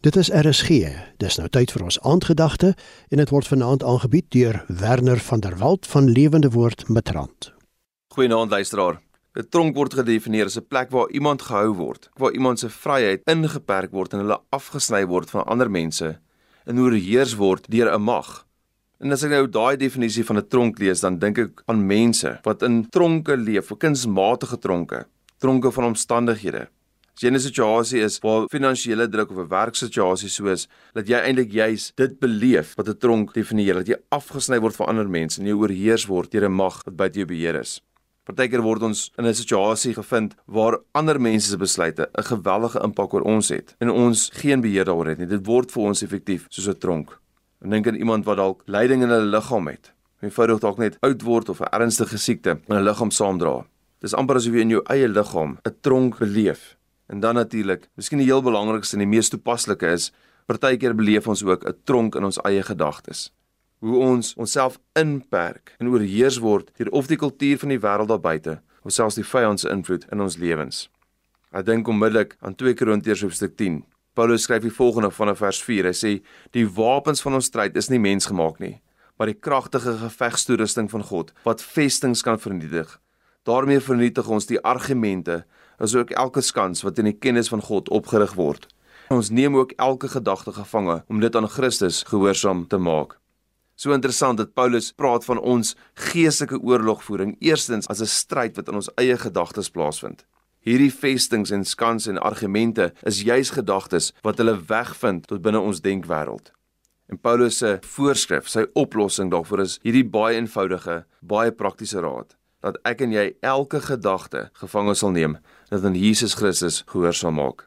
Dit is RSG. Dis nou tyd vir ons aandgedagte en dit word vanaand aangebied deur Werner van der Walt van Lewende Woord Matrant. Goeienaand luisteraar. 'n Tronk word gedefinieer as 'n plek waar iemand gehou word, waar iemand se vryheid ingeperk word en hulle afgesny word van ander mense en oorheers word deur 'n mag. En as ek nou daai definisie van 'n tronk lees, dan dink ek aan mense wat in tronke leef, kunsmatige tronke, tronke van omstandighede As jy in 'n situasie is waar finansiële druk of 'n werksituasie so is dat jy eintlik juis dit beleef wat 'n tronk definieer, dat jy afgesny word van ander mense en jy oorheers word deur 'n mag wat buite jou beheer is. Partykeer word ons in 'n situasie gevind waar ander mense se besluite 'n geweldige impak oor ons het en ons geen beheer daaroor het nie. Dit word vir ons effektief soos 'n tronk. En dink aan iemand wat dalk lyding in hulle liggaam het. Eenvoudig dalk net oud word of 'n ernstige siekte in 'n liggaam saamdra. Dis amper asof jy in jou eie liggaam 'n tronk beleef En dan natuurlik, miskien die heel belangrikste en die mees toepaslike is, partykeer beleef ons ook 'n tronk in ons eie gedagtes. Hoe ons onsself inperk en oorheers word deur of die kultuur van die wêreld daar buite, of selfs die vyand se invloed in ons lewens. Ek dink onmiddellik aan 2 Korintiërs hoofstuk 10. Paulus skryf die volgende vanaf vers 4. Hy sê: "Die wapens van ons stryd is nie mensgemaak nie, maar die kragtige gevegstoerusting van God wat vestings kan vernietig. Daarmee vernietig ons die argumente asook elke skans wat in die kennis van God opgerig word. Ons neem ook elke gedagte gevange om dit aan Christus gehoorsaam te maak. So interessant dat Paulus praat van ons geestelike oorlogvoering eerstens as 'n stryd wat in ons eie gedagtes plaasvind. Hierdie vestings en skans en argumente is juis gedagtes wat hulle wegvind tot binne ons denkwêreld. En Paulus se voorskrif, sy oplossing daarvoor is hierdie baie eenvoudige, baie praktiese raad dat ek en jy elke gedagte gevange sal neem dat aan Jesus Christus gehoorsaam maak.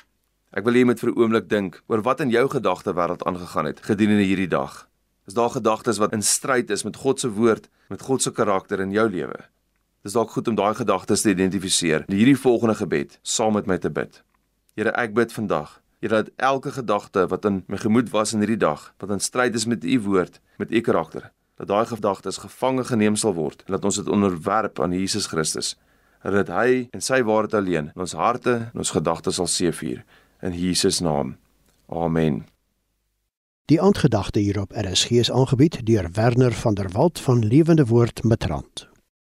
Ek wil hê jy moet vir 'n oomblik dink oor wat in jou gedagte wêreld aangegaan het gedurende hierdie dag. Is daar gedagtes wat in stryd is met God se woord, met God se karakter in jou lewe? Dis dalk goed om daai gedagtes te identifiseer en hierdie volgende gebed saam met my te bid. Here, ek bid vandag Here dat elke gedagte wat in my gemoed was in hierdie dag, wat in stryd is met u woord, met u karakter, dat daai gedagtes gevange geneem sal word en dat ons dit onderwerp aan Jesus Christus dat hy en sy waarheid alleen in ons harte en ons gedagtes sal seëvier in Jesus naam. Amen. Die aandgedagte hierop RSG is aangebied deur Werner van der Walt van Lewende Woord Matrant.